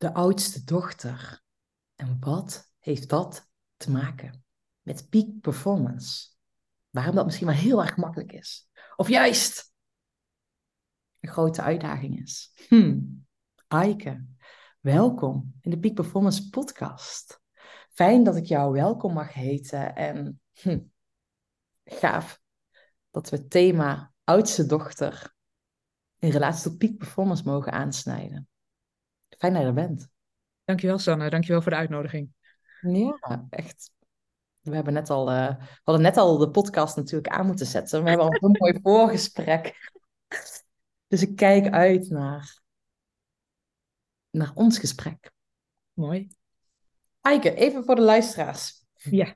de oudste dochter. En wat heeft dat te maken met peak performance? Waarom dat misschien wel heel erg makkelijk is. Of juist een grote uitdaging is. Hmm. Aike, welkom in de Peak Performance podcast. Fijn dat ik jou welkom mag heten en hm, gaaf dat we het thema oudste dochter in relatie tot peak performance mogen aansnijden. Fijn dat je er bent. Dankjewel Sanne, dankjewel voor de uitnodiging. Ja, echt. We hebben net al, uh, we hadden net al de podcast natuurlijk aan moeten zetten. We hebben al een mooi voorgesprek. Dus ik kijk uit naar, naar ons gesprek. Mooi. Eike, even voor de luisteraars. Ja.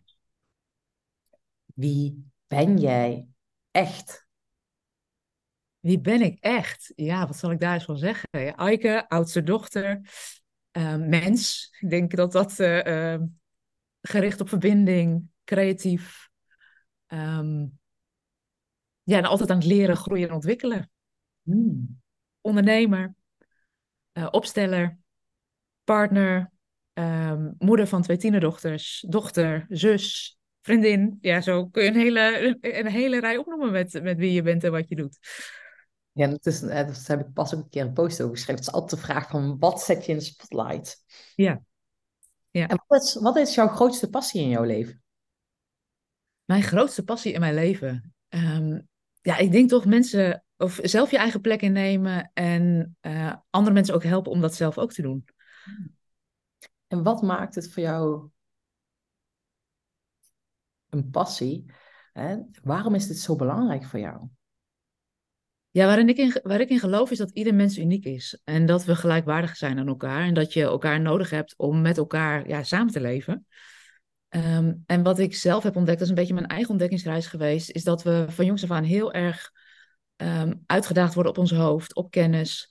Wie ben jij echt? Wie ben ik echt? Ja, wat zal ik daar eens van zeggen? Ja, Aike, oudste dochter, uh, mens. Ik denk dat dat uh, uh, gericht op verbinding, creatief. Um, ja, en altijd aan het leren, groeien en ontwikkelen. Hmm. Ondernemer, opsteller, partner, um, moeder van twee tienerdochters, dochter, zus, vriendin. Ja, zo kun je een hele, een hele rij opnoemen met, met wie je bent en wat je doet. Ja, dat, is, dat heb ik pas ook een keer een post over geschreven. Het is altijd de vraag van, wat zet je in de spotlight? Ja. ja. En wat is, wat is jouw grootste passie in jouw leven? Mijn grootste passie in mijn leven? Um, ja, ik denk toch mensen, of zelf je eigen plek innemen en uh, andere mensen ook helpen om dat zelf ook te doen. En wat maakt het voor jou een passie? Hè? Waarom is dit zo belangrijk voor jou? Ja, waarin ik in, waar ik in geloof is dat ieder mens uniek is. En dat we gelijkwaardig zijn aan elkaar. En dat je elkaar nodig hebt om met elkaar ja, samen te leven. Um, en wat ik zelf heb ontdekt, dat is een beetje mijn eigen ontdekkingsreis geweest, is dat we van jongs af aan heel erg um, uitgedaagd worden op ons hoofd, op kennis.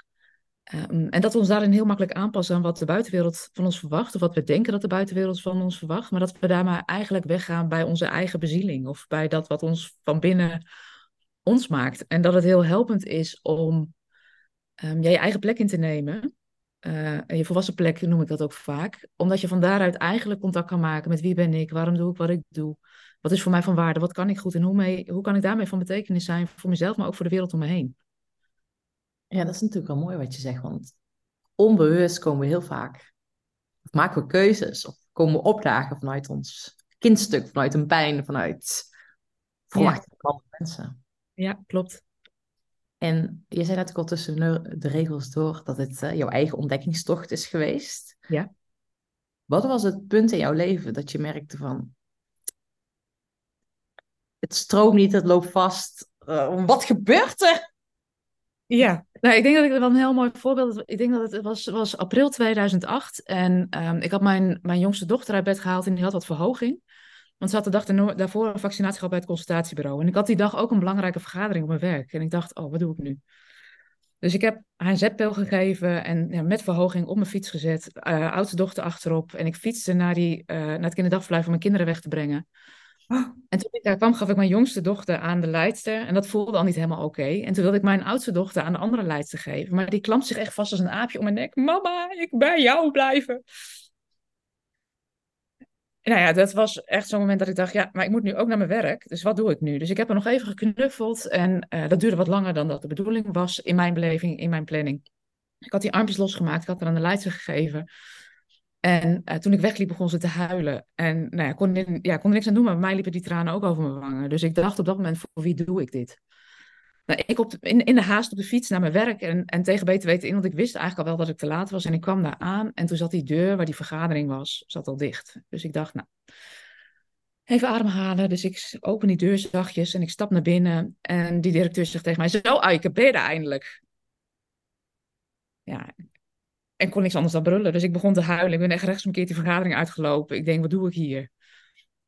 Um, en dat we ons daarin heel makkelijk aanpassen aan wat de buitenwereld van ons verwacht, of wat we denken dat de buitenwereld van ons verwacht, maar dat we daar maar eigenlijk weggaan bij onze eigen bezieling, of bij dat wat ons van binnen ons maakt. En dat het heel helpend is om um, ja, je eigen plek in te nemen. Uh, en je volwassen plek noem ik dat ook vaak. Omdat je van daaruit eigenlijk contact kan maken met wie ben ik, waarom doe ik wat ik doe. Wat is voor mij van waarde, wat kan ik goed en hoe, mee, hoe kan ik daarmee van betekenis zijn voor mezelf, maar ook voor de wereld om me heen. Ja, dat is natuurlijk wel mooi wat je zegt, want onbewust komen we heel vaak, of maken we keuzes, of komen we opdagen vanuit ons kindstuk, vanuit een pijn, vanuit verwachtingen van andere mensen. Ja, klopt. En je zei natuurlijk al tussen de regels door dat het uh, jouw eigen ontdekkingstocht is geweest. Ja. Wat was het punt in jouw leven dat je merkte van... Het stroomt niet, het loopt vast. Uh, wat gebeurt er? Ja, nou, ik denk dat ik wel een heel mooi voorbeeld. Ik denk dat het was, was april 2008. En um, ik had mijn, mijn jongste dochter uit bed gehaald en die had wat verhoging. Want ze had de dag daarvoor een vaccinatie gehad bij het consultatiebureau. En ik had die dag ook een belangrijke vergadering op mijn werk. En ik dacht, oh, wat doe ik nu? Dus ik heb haar een zetpil gegeven en ja, met verhoging op mijn fiets gezet. Uh, oudste dochter achterop. En ik fietste naar, die, uh, naar het kinderdagverblijf om mijn kinderen weg te brengen. Oh. En toen ik daar kwam, gaf ik mijn jongste dochter aan de leidster. En dat voelde al niet helemaal oké. Okay. En toen wilde ik mijn oudste dochter aan de andere leidster geven. Maar die klampt zich echt vast als een aapje om mijn nek. Mama, ik bij jou blijven nou ja, dat was echt zo'n moment dat ik dacht, ja, maar ik moet nu ook naar mijn werk. Dus wat doe ik nu? Dus ik heb er nog even geknuffeld. En uh, dat duurde wat langer dan dat de bedoeling was in mijn beleving, in mijn planning. Ik had die armpjes losgemaakt, ik had er aan de leidster gegeven. En uh, toen ik wegliep, begon ze te huilen. En nou ja, kon, ja, kon er niks aan doen, maar bij mij liepen die tranen ook over mijn wangen. Dus ik dacht op dat moment, voor wie doe ik dit? Nou, ik op in, in, de haast op de fiets naar mijn werk en, en tegen beter weten in, want ik wist eigenlijk al wel dat ik te laat was. En ik kwam daar aan en toen zat die deur waar die vergadering was, zat al dicht. Dus ik dacht, nou, even ademhalen. Dus ik open die deur zachtjes en ik stap naar binnen. En die directeur zegt tegen mij, zo Aike, ben je er eindelijk? Ja, en kon niks anders dan brullen. Dus ik begon te huilen. Ik ben echt rechtsomkeerd die vergadering uitgelopen. Ik denk, wat doe ik hier?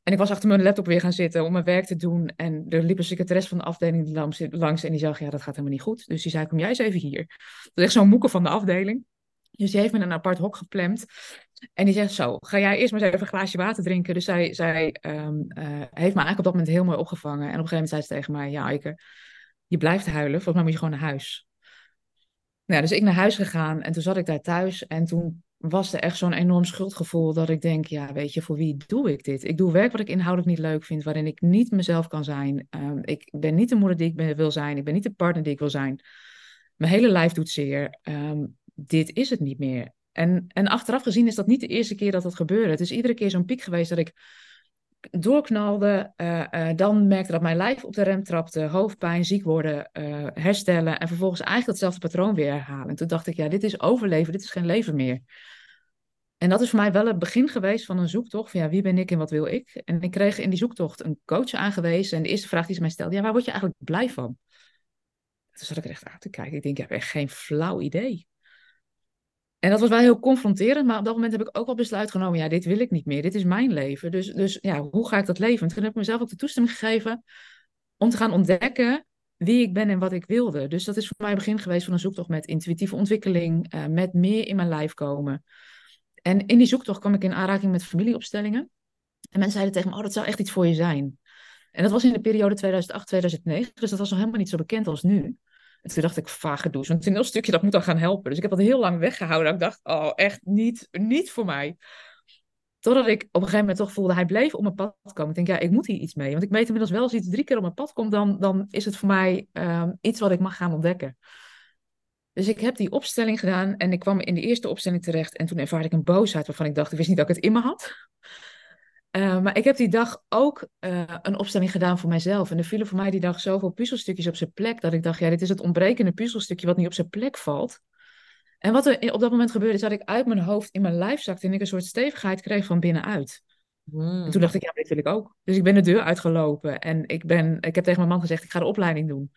En ik was achter mijn laptop weer gaan zitten om mijn werk te doen. En er liep een secretaris van de afdeling langs, en die zag, ja, dat gaat helemaal niet goed. Dus die zei, kom jij eens even hier. Dat is echt zo'n moeke van de afdeling. Dus die heeft me in een apart hok geplemd. En die zegt zo, ga jij eerst maar eens even een glaasje water drinken. Dus zij, zij um, uh, heeft me eigenlijk op dat moment heel mooi opgevangen. En op een gegeven moment zei ze tegen mij, ja Eike, je blijft huilen. Volgens mij moet je gewoon naar huis. Nou, dus ik naar huis gegaan en toen zat ik daar thuis. En toen was er echt zo'n enorm schuldgevoel dat ik denk, ja, weet je, voor wie doe ik dit? Ik doe werk wat ik inhoudelijk niet leuk vind, waarin ik niet mezelf kan zijn. Ehm, ik ben niet de moeder die ik wil zijn. Ik ben niet de partner die ik wil zijn. Mijn hele lijf doet zeer. Ehm, dit is het niet meer. En, en achteraf gezien is dat niet de eerste keer dat dat gebeurde. Het is iedere keer zo'n piek geweest dat ik doorknalde, uh, dan merkte dat mijn lijf op de rem trapte, hoofdpijn, ziek worden, uh, herstellen en vervolgens eigenlijk hetzelfde patroon weer herhalen. En toen dacht ik, ja, dit is overleven, dit is geen leven meer. En dat is voor mij wel het begin geweest van een zoektocht van ja, wie ben ik en wat wil ik? En ik kreeg in die zoektocht een coach aangewezen en de eerste vraag die ze mij stelde, ja, waar word je eigenlijk blij van? Toen zat ik er echt aan te kijken. Ik denk, ja, echt geen flauw idee. En dat was wel heel confronterend, maar op dat moment heb ik ook wel besluit genomen, ja, dit wil ik niet meer, dit is mijn leven. Dus, dus ja, hoe ga ik dat leven? En toen heb ik mezelf ook de toestemming gegeven om te gaan ontdekken wie ik ben en wat ik wilde. Dus dat is voor mij het begin geweest van een zoektocht met intuïtieve ontwikkeling, uh, met meer in mijn lijf komen. En in die zoektocht kwam ik in aanraking met familieopstellingen. En mensen zeiden tegen me, oh, dat zou echt iets voor je zijn. En dat was in de periode 2008-2009, dus dat was nog helemaal niet zo bekend als nu. En toen dacht ik, vage douche. Want een heel stukje dat moet dan gaan helpen. Dus ik heb dat heel lang weggehouden. Ik dacht, oh, echt niet, niet voor mij. Totdat ik op een gegeven moment toch voelde, hij bleef op mijn pad komen. Ik denk, ja, ik moet hier iets mee. Want ik weet inmiddels wel, als iets drie keer op mijn pad komt, dan, dan is het voor mij um, iets wat ik mag gaan ontdekken. Dus ik heb die opstelling gedaan en ik kwam in de eerste opstelling terecht. En toen ervaarde ik een boosheid waarvan ik dacht, ik wist niet dat ik het in me had. Uh, maar ik heb die dag ook uh, een opstelling gedaan voor mijzelf. En er vielen voor mij die dag zoveel puzzelstukjes op zijn plek. Dat ik dacht, ja, dit is het ontbrekende puzzelstukje wat niet op zijn plek valt. En wat er op dat moment gebeurde, is dat ik uit mijn hoofd in mijn lijf zakte. En ik een soort stevigheid kreeg van binnenuit. En toen dacht ik, ja, dit wil ik ook. Dus ik ben de deur uitgelopen. En ik, ben, ik heb tegen mijn man gezegd, ik ga de opleiding doen.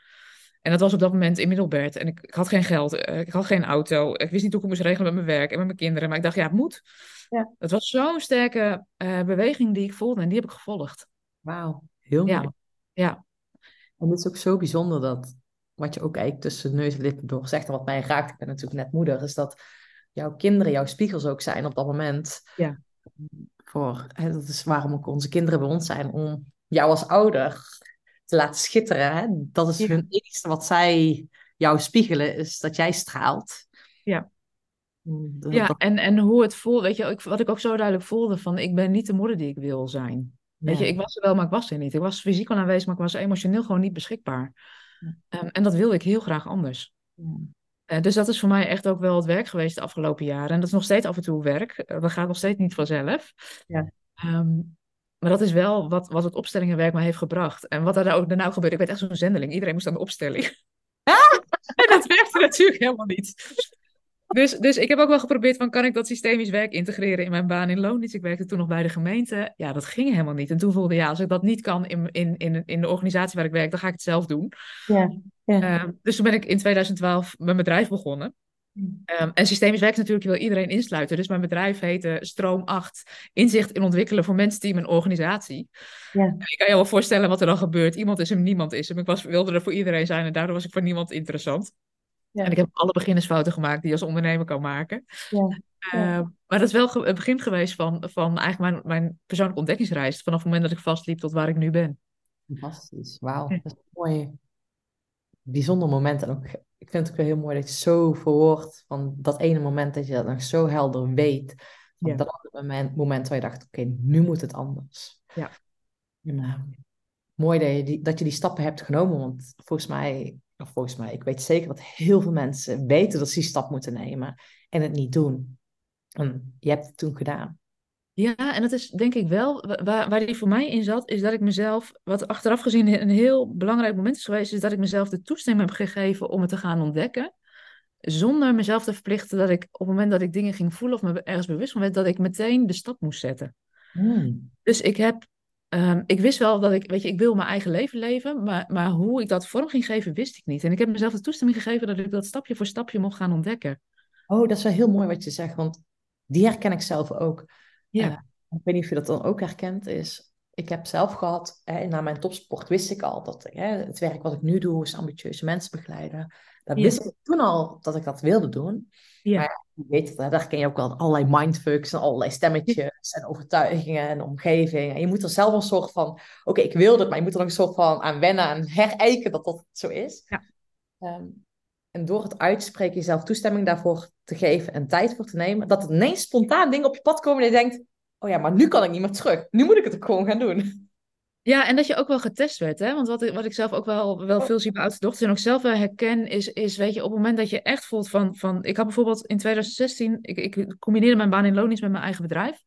En dat was op dat moment in Middelbert. En ik, ik had geen geld, uh, ik had geen auto. Ik wist niet hoe ik moest regelen met mijn werk en met mijn kinderen. Maar ik dacht, ja, het moet. Ja. Het was zo'n sterke uh, beweging die ik voelde en die heb ik gevolgd. Wauw, heel mooi. Ja. ja. En het is ook zo bijzonder dat, wat je ook eigenlijk tussen neus en lippen door zegt, en wat mij raakt, ik ben natuurlijk net moeder, is dat jouw kinderen jouw spiegels ook zijn op dat moment. Ja. Voor, hè, dat is waarom ook onze kinderen bij ons zijn, om jou als ouder te laten schitteren. Hè? Dat is ja. hun enigste wat zij jou spiegelen, is dat jij straalt. Ja. Dat, ja, en, en hoe het voelt, weet je, wat ik ook zo duidelijk voelde, van ik ben niet de moeder die ik wil zijn. Weet je, ik was er wel, maar ik was er niet. Ik was fysiek wel aanwezig, maar ik was emotioneel gewoon niet beschikbaar. Ja. Um, en dat wilde ik heel graag anders. Uh, dus dat is voor mij echt ook wel het werk geweest de afgelopen jaren. En dat is nog steeds af en toe werk. Uh, dat gaat nog steeds niet vanzelf. Ja. Um, maar dat is wel wat, wat het opstellingenwerk me heeft gebracht. En wat er ook daarna gebeurde, ik werd echt zo'n zendeling. Iedereen moest aan de opstelling. Ah! en dat werkte natuurlijk helemaal niet. Dus, dus ik heb ook wel geprobeerd van, kan ik dat systemisch werk integreren in mijn baan in loondienst? Ik werkte toen nog bij de gemeente. Ja, dat ging helemaal niet. En toen voelde ja, als ik dat niet kan in, in, in, in de organisatie waar ik werk, dan ga ik het zelf doen. Ja, ja. Uh, dus toen ben ik in 2012 mijn bedrijf begonnen. Um, en systemisch werk natuurlijk, je wil iedereen insluiten. Dus mijn bedrijf heette Stroom 8, inzicht in ontwikkelen voor mensen, team en organisatie. Ja. Ik kan je wel voorstellen wat er dan gebeurt. Iemand is hem, niemand is hem. Ik was, wilde er voor iedereen zijn en daardoor was ik voor niemand interessant. Ja. En ik heb alle beginnersfouten gemaakt die je als ondernemer kan maken. Ja. Uh, maar dat is wel het begin geweest van, van eigenlijk mijn, mijn persoonlijke ontdekkingsreis. Vanaf het moment dat ik vastliep tot waar ik nu ben. Fantastisch, wauw. Dat is mooi, bijzonder moment. En ook, ik vind het ook wel heel mooi dat je zo verwoordt van dat ene moment dat je dat nog zo helder weet. Van dat moment, moment waar je dacht, oké, nu moet het anders. Ja. En, uh, mooi dat je, die, dat je die stappen hebt genomen, want volgens mij of volgens mij, ik weet zeker dat heel veel mensen weten dat ze die stap moeten nemen en het niet doen. En je hebt het toen gedaan. Ja, en dat is denk ik wel, waar, waar die voor mij in zat, is dat ik mezelf, wat achteraf gezien een heel belangrijk moment is geweest, is dat ik mezelf de toestemming heb gegeven om het te gaan ontdekken. Zonder mezelf te verplichten dat ik op het moment dat ik dingen ging voelen of me ergens bewust van werd, dat ik meteen de stap moest zetten. Hmm. Dus ik heb Um, ik wist wel dat ik, weet je, ik wil mijn eigen leven leven, maar, maar hoe ik dat vorm ging geven, wist ik niet. En ik heb mezelf de toestemming gegeven dat ik dat stapje voor stapje mocht gaan ontdekken. Oh, dat is wel heel mooi wat je zegt, want die herken ik zelf ook. Ja. Uh, ik weet niet of je dat dan ook herkent, is, ik heb zelf gehad, hè, na mijn topsport wist ik al dat hè, het werk wat ik nu doe, is ambitieuze mensen begeleiden. Dat ja. wist ik toen al dat ik dat wilde doen. Ja. Maar je weet het, daar ken je ook wel allerlei mindfucks en allerlei stemmetjes en overtuigingen en omgeving. En je moet er zelf een soort van, oké, okay, ik wil het, maar je moet er nog een soort van aan wennen en herijken dat dat zo is. Ja. Um, En door het uitspreken jezelf toestemming daarvoor te geven en tijd voor te nemen, dat er ineens spontaan dingen op je pad komen en je denkt, oh ja, maar nu kan ik niet meer terug. Nu moet ik het ook gewoon gaan doen. Ja, en dat je ook wel getest werd, hè? Want wat ik, wat ik zelf ook wel, wel veel zie bij oudste dochters en ook zelf wel herken, is, is, weet je, op het moment dat je echt voelt van, van ik had bijvoorbeeld in 2016, ik, ik combineerde mijn baan in loondienst met mijn eigen bedrijf.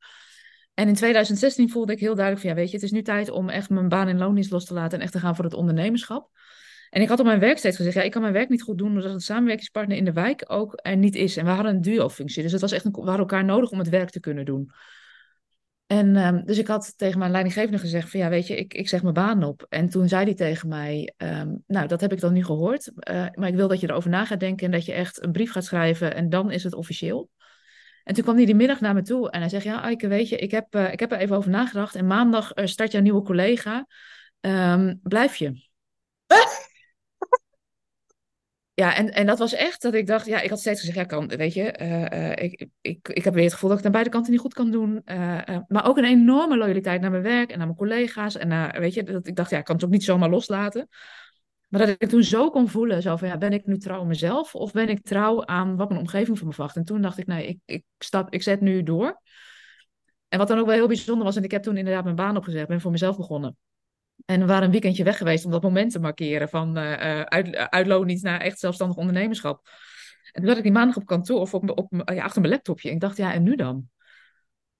En in 2016 voelde ik heel duidelijk van, ja, weet je, het is nu tijd om echt mijn baan in loondienst los te laten en echt te gaan voor het ondernemerschap. En ik had op mijn werk steeds gezegd, ja, ik kan mijn werk niet goed doen doordat de samenwerkingspartner in de wijk ook er niet is. En we hadden een duo-functie, dus het was echt een, we hadden elkaar nodig om het werk te kunnen doen. En um, dus ik had tegen mijn leidinggevende gezegd van ja, weet je, ik, ik zeg mijn baan op. En toen zei hij tegen mij, um, nou, dat heb ik dan nu gehoord, uh, maar ik wil dat je erover na gaat denken en dat je echt een brief gaat schrijven en dan is het officieel. En toen kwam hij die middag naar me toe en hij zegt, ja, Eike, weet je, ik heb, uh, ik heb er even over nagedacht en maandag uh, start jouw nieuwe collega. Um, blijf je? Ja, en, en dat was echt dat ik dacht, ja, ik had steeds gezegd, ja, kan, weet je, uh, uh, ik, ik, ik heb weer het gevoel dat ik het aan beide kanten niet goed kan doen. Uh, maar ook een enorme loyaliteit naar mijn werk en naar mijn collega's. En naar, weet je, dat ik dacht, ja, ik kan het ook niet zomaar loslaten. Maar dat ik toen zo kon voelen, zo van, ja, ben ik nu trouw aan mezelf of ben ik trouw aan wat mijn omgeving van me verwacht? En toen dacht ik, nee, ik, ik, stap, ik zet nu door. En wat dan ook wel heel bijzonder was, en ik heb toen inderdaad mijn baan opgezet, ben voor mezelf begonnen. En we waren een weekendje weg geweest om dat moment te markeren van uh, uit, uitloondienst naar echt zelfstandig ondernemerschap. En toen zat ik die maandag op kantoor of op, op, ja, achter mijn laptopje. En ik dacht, ja, en nu dan?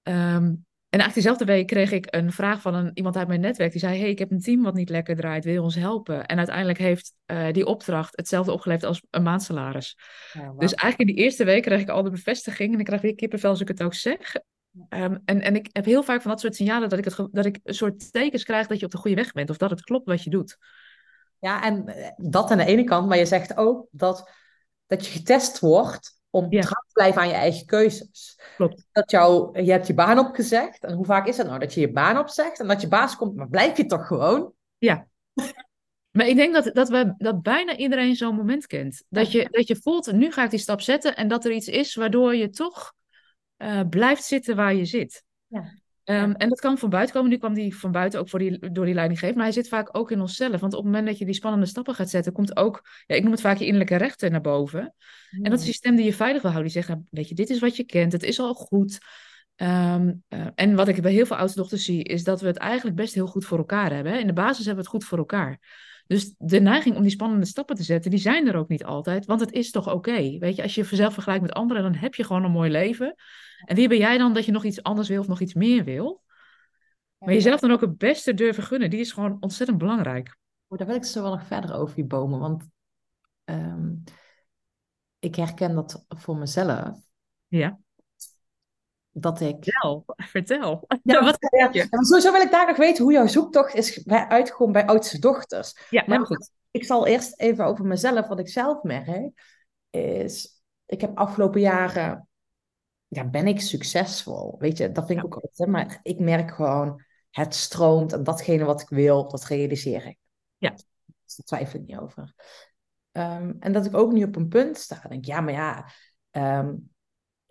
Um, en eigenlijk diezelfde week kreeg ik een vraag van een, iemand uit mijn netwerk. Die zei, hey, ik heb een team wat niet lekker draait. Wil je ons helpen? En uiteindelijk heeft uh, die opdracht hetzelfde opgeleverd als een maandsalaris. Ja. Dus eigenlijk in die eerste week kreeg ik al de bevestiging. En ik kreeg weer kippenvel als ik het ook zeg. Um, en, en ik heb heel vaak van dat soort signalen dat ik, het, dat ik een soort tekens krijg dat je op de goede weg bent. Of dat het klopt wat je doet. Ja, en dat aan de ene kant. Maar je zegt ook dat, dat je getest wordt om ja. trouw te blijven aan je eigen keuzes. Klopt. Dat jou, je hebt je baan opgezegd. En hoe vaak is het nou dat je je baan opzegt en dat je baas komt, maar blijf je toch gewoon? Ja. Maar ik denk dat, dat, we, dat bijna iedereen zo'n moment kent. Dat je, dat je voelt, nu ga ik die stap zetten en dat er iets is waardoor je toch uh, blijft zitten waar je zit. Ja. Um, en dat kan van buiten komen. Nu kwam die van buiten ook voor die, door die leidinggever. Maar hij zit vaak ook in onszelf. Want op het moment dat je die spannende stappen gaat zetten, komt ook, ja, ik noem het vaak je innerlijke rechter naar boven. En dat is die stem die je veilig wil houden. Die zegt, weet je, dit is wat je kent. Het is al goed. Um, uh, en wat ik bij heel veel oudste dochters zie, is dat we het eigenlijk best heel goed voor elkaar hebben. Hè? In de basis hebben we het goed voor elkaar. Dus de neiging om die spannende stappen te zetten, die zijn er ook niet altijd. Want het is toch oké. Okay. Weet je, als je jezelf vergelijkt met anderen, dan heb je gewoon een mooi leven. En wie ben jij dan dat je nog iets anders wil of nog iets meer wil? Maar jezelf dan ook het beste durven gunnen, die is gewoon ontzettend belangrijk. Oh, daar wil ik zo wel nog verder over die bomen. Want um, ik herken dat voor mezelf. Ja. Dat ik. Vertel, vertel. Ja, wat ja, je? Ja, sowieso wil ik daar nog weten hoe jouw zoektocht is uitgekomen bij oudste dochters. Ja, maar goed. Ik zal eerst even over mezelf, wat ik zelf merk, is. Ik heb afgelopen jaren ja, ben ik succesvol? Weet je, dat vind ik ook altijd. Hè? Maar ik merk gewoon, het stroomt en datgene wat ik wil, dat realiseer ik. Ja. Dus daar twijfel ik niet over. Um, en dat ik ook nu op een punt sta. Denk, ja, maar ja, um,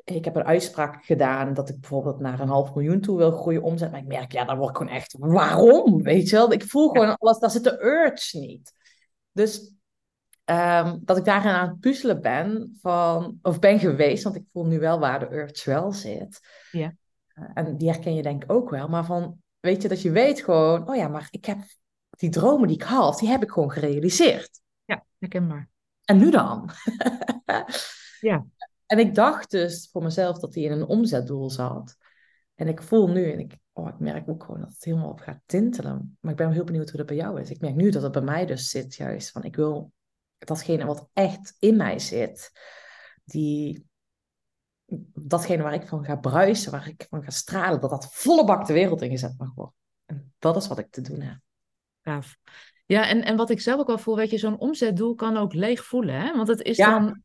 ik heb een uitspraak gedaan dat ik bijvoorbeeld naar een half miljoen toe wil groeien omzet. Maar ik merk, ja, dan word ik gewoon echt, waarom? Weet je wel? Ik voel gewoon ja. alles, daar zit de urge niet. Dus Um, dat ik daarin aan het puzzelen ben van, of ben geweest, want ik voel nu wel waar de urge wel zit. Ja. Uh, en die herken je denk ik ook wel, maar van, weet je, dat je weet gewoon, oh ja, maar ik heb die dromen die ik had, die heb ik gewoon gerealiseerd. Ja, herkenbaar. En nu dan? ja. En ik dacht dus voor mezelf dat die in een omzetdoel zat. En ik voel nu, en ik, oh, ik merk ook gewoon dat het helemaal op gaat tintelen. Maar ik ben heel benieuwd hoe dat bij jou is. Ik merk nu dat het bij mij dus zit juist van, ik wil datgene wat echt in mij zit, die, datgene waar ik van ga bruisen, waar ik van ga stralen, dat dat volle bak de wereld ingezet mag worden. En dat is wat ik te doen heb. Gaaf. Ja, en, en wat ik zelf ook wel voel, weet je, zo'n omzetdoel kan ook leeg voelen. Hè? Want het is ja. dan,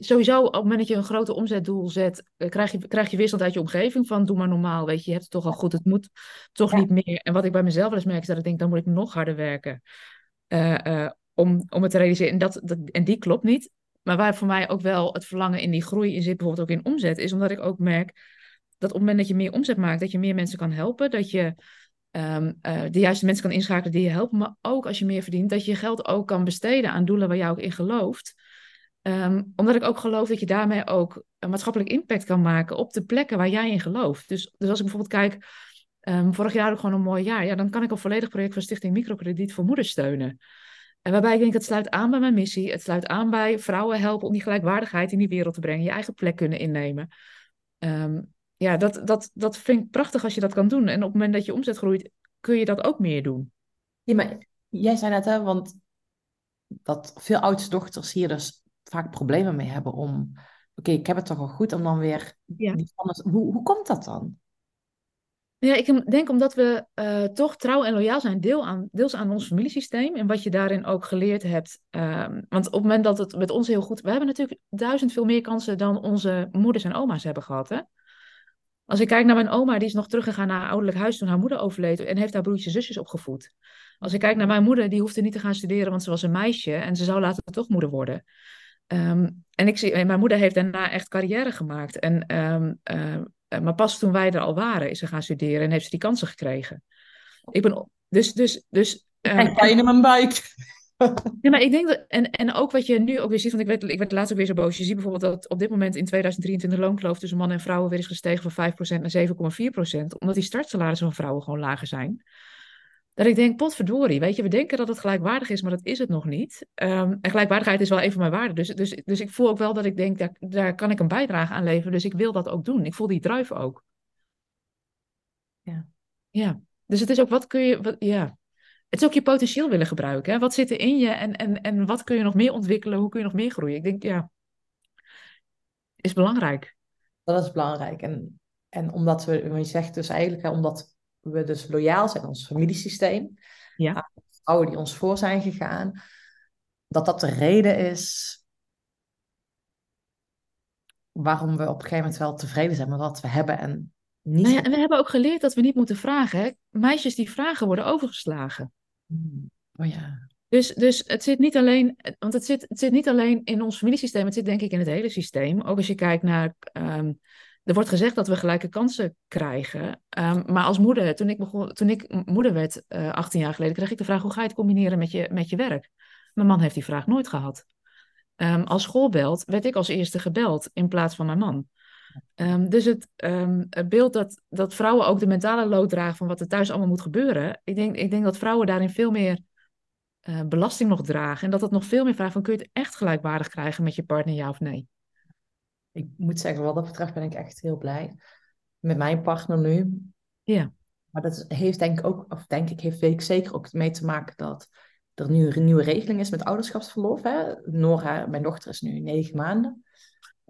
sowieso op het moment dat je een grote omzetdoel zet, eh, krijg je, krijg je weerstand uit je omgeving van doe maar normaal, weet je, je hebt het toch al goed, het moet toch ja. niet meer. En wat ik bij mezelf wel eens merk, is dat ik denk, dan moet ik nog harder werken. Uh, uh, om, om het te realiseren. En, dat, dat, en die klopt niet. Maar waar voor mij ook wel het verlangen in die groei in zit, bijvoorbeeld ook in omzet, is omdat ik ook merk dat op het moment dat je meer omzet maakt, dat je meer mensen kan helpen, dat je um, uh, de juiste mensen kan inschakelen die je helpen, maar ook als je meer verdient, dat je je geld ook kan besteden aan doelen waar jij ook in gelooft. Ehm, omdat ik ook geloof dat je daarmee ook een maatschappelijk impact kan maken op de plekken waar jij in gelooft. Dus, dus als ik bijvoorbeeld kijk, ehm, vorig jaar ook gewoon een mooi jaar, ja, dan kan ik een volledig project van Stichting Microkrediet voor Moeders steunen. En waarbij ik denk, het sluit aan bij mijn missie. Het sluit aan bij vrouwen helpen om die gelijkwaardigheid in die wereld te brengen. Je eigen plek kunnen innemen. Ehm, ja, dat, dat, dat vind ik prachtig als je dat kan doen. En op het moment dat je omzet groeit, kun je dat ook meer doen. Ja, maar jij zei net, hè, want dat veel oudste dochters hier dus vaak problemen mee hebben om... Oké, ik heb het toch al goed, om dan weer... Ja. Die, hoe, hoe komt dat dan? Ja, ik denk omdat we uh, toch trouw en loyaal zijn, deel aan, deels aan ons familiesysteem en wat je daarin ook geleerd hebt. Um, want op het moment dat het met ons heel goed... We hebben natuurlijk duizend veel meer kansen dan onze moeders en oma's hebben gehad, hè? Als ik kijk naar mijn oma, die is nog teruggegaan naar haar ouderlijk huis toen haar moeder overleed en heeft haar broertjes en zusjes opgevoed. Als ik kijk naar mijn moeder, die hoefde niet te gaan studeren, want ze was een meisje en ze zou later toch moeder worden. Um, en ik zie, mijn moeder heeft daarna echt carrière gemaakt. En um, uh, maar pas toen wij er al waren, is ze gaan studeren en heeft ze die kansen gekregen. Ik ben dus, dus, dus. Um, pijn in mijn buik. Ja, maar ik denk dat, en, en ook wat je nu ook weer ziet, want ik werd, ik werd laatst ook weer zo boos. Je ziet bijvoorbeeld dat op dit moment in 2023 de loonkloof tussen mannen en vrouwen weer is gestegen van 5% naar 7,4%, omdat die startsalarissen van vrouwen gewoon lager zijn. Dat ik denk, potverdorie, weet je, we denken dat het gelijkwaardig is, maar dat is het nog niet. Um, en gelijkwaardigheid is wel een van mijn waarden. Dus, dus, dus ik voel ook wel dat ik denk, daar, daar kan ik een bijdrage aan leveren. Dus ik wil dat ook doen. Ik voel die drive ook. Ja. Ja. Dus het is ook, wat kun je, wat, ja. Het is ook je potentieel willen gebruiken. Hè? Wat zit er in je en, en, en wat kun je nog meer ontwikkelen? Hoe kun je nog meer groeien? Ik denk, ja, is belangrijk. Dat is belangrijk. En, en omdat we, je zegt dus eigenlijk, hè, omdat we dus loyaal zijn aan ons familiesysteem. Ja. Vrouwen die ons voor zijn gegaan. Dat dat de reden is waarom we op een gegeven moment wel tevreden zijn met wat we hebben en niet. Nou ja, en we hebben ook geleerd dat we niet moeten vragen. Hè? Meisjes die vragen worden overgeslagen. Oh ja. Dus, dus het zit niet alleen, want het zit, het zit niet alleen in ons familiesysteem, het zit denk ik in het hele systeem. Ook als je kijkt naar um, er wordt gezegd dat we gelijke kansen krijgen. Um, maar als moeder, toen ik, begon, toen ik moeder werd, uh, eh, 18 jaar geleden, kreeg ik de vraag: hoe ga je het combineren met je, met je werk? Mijn man heeft die vraag nooit gehad. Um, als school belt, werd ik als eerste gebeld in plaats van mijn man. Um, dus het, het, beeld dat, dat vrouwen ook de mentale lood dragen van wat er thuis allemaal moet gebeuren. Ik denk, ik denk dat vrouwen daarin veel meer uh, belasting nog dragen. En dat het nog veel meer vraagt van kun je het echt gelijkwaardig krijgen met je partner, ja of nee? ik moet zeggen, wat dat betreft ben ik echt heel blij met mijn partner nu. Ja. Maar dat heeft denk ik ook, of denk ik, heeft ik zeker ook mee te maken dat er nu een nieuwe regeling is met ouderschapsverlof. Hè? Nora, mijn dochter is nu negen maanden.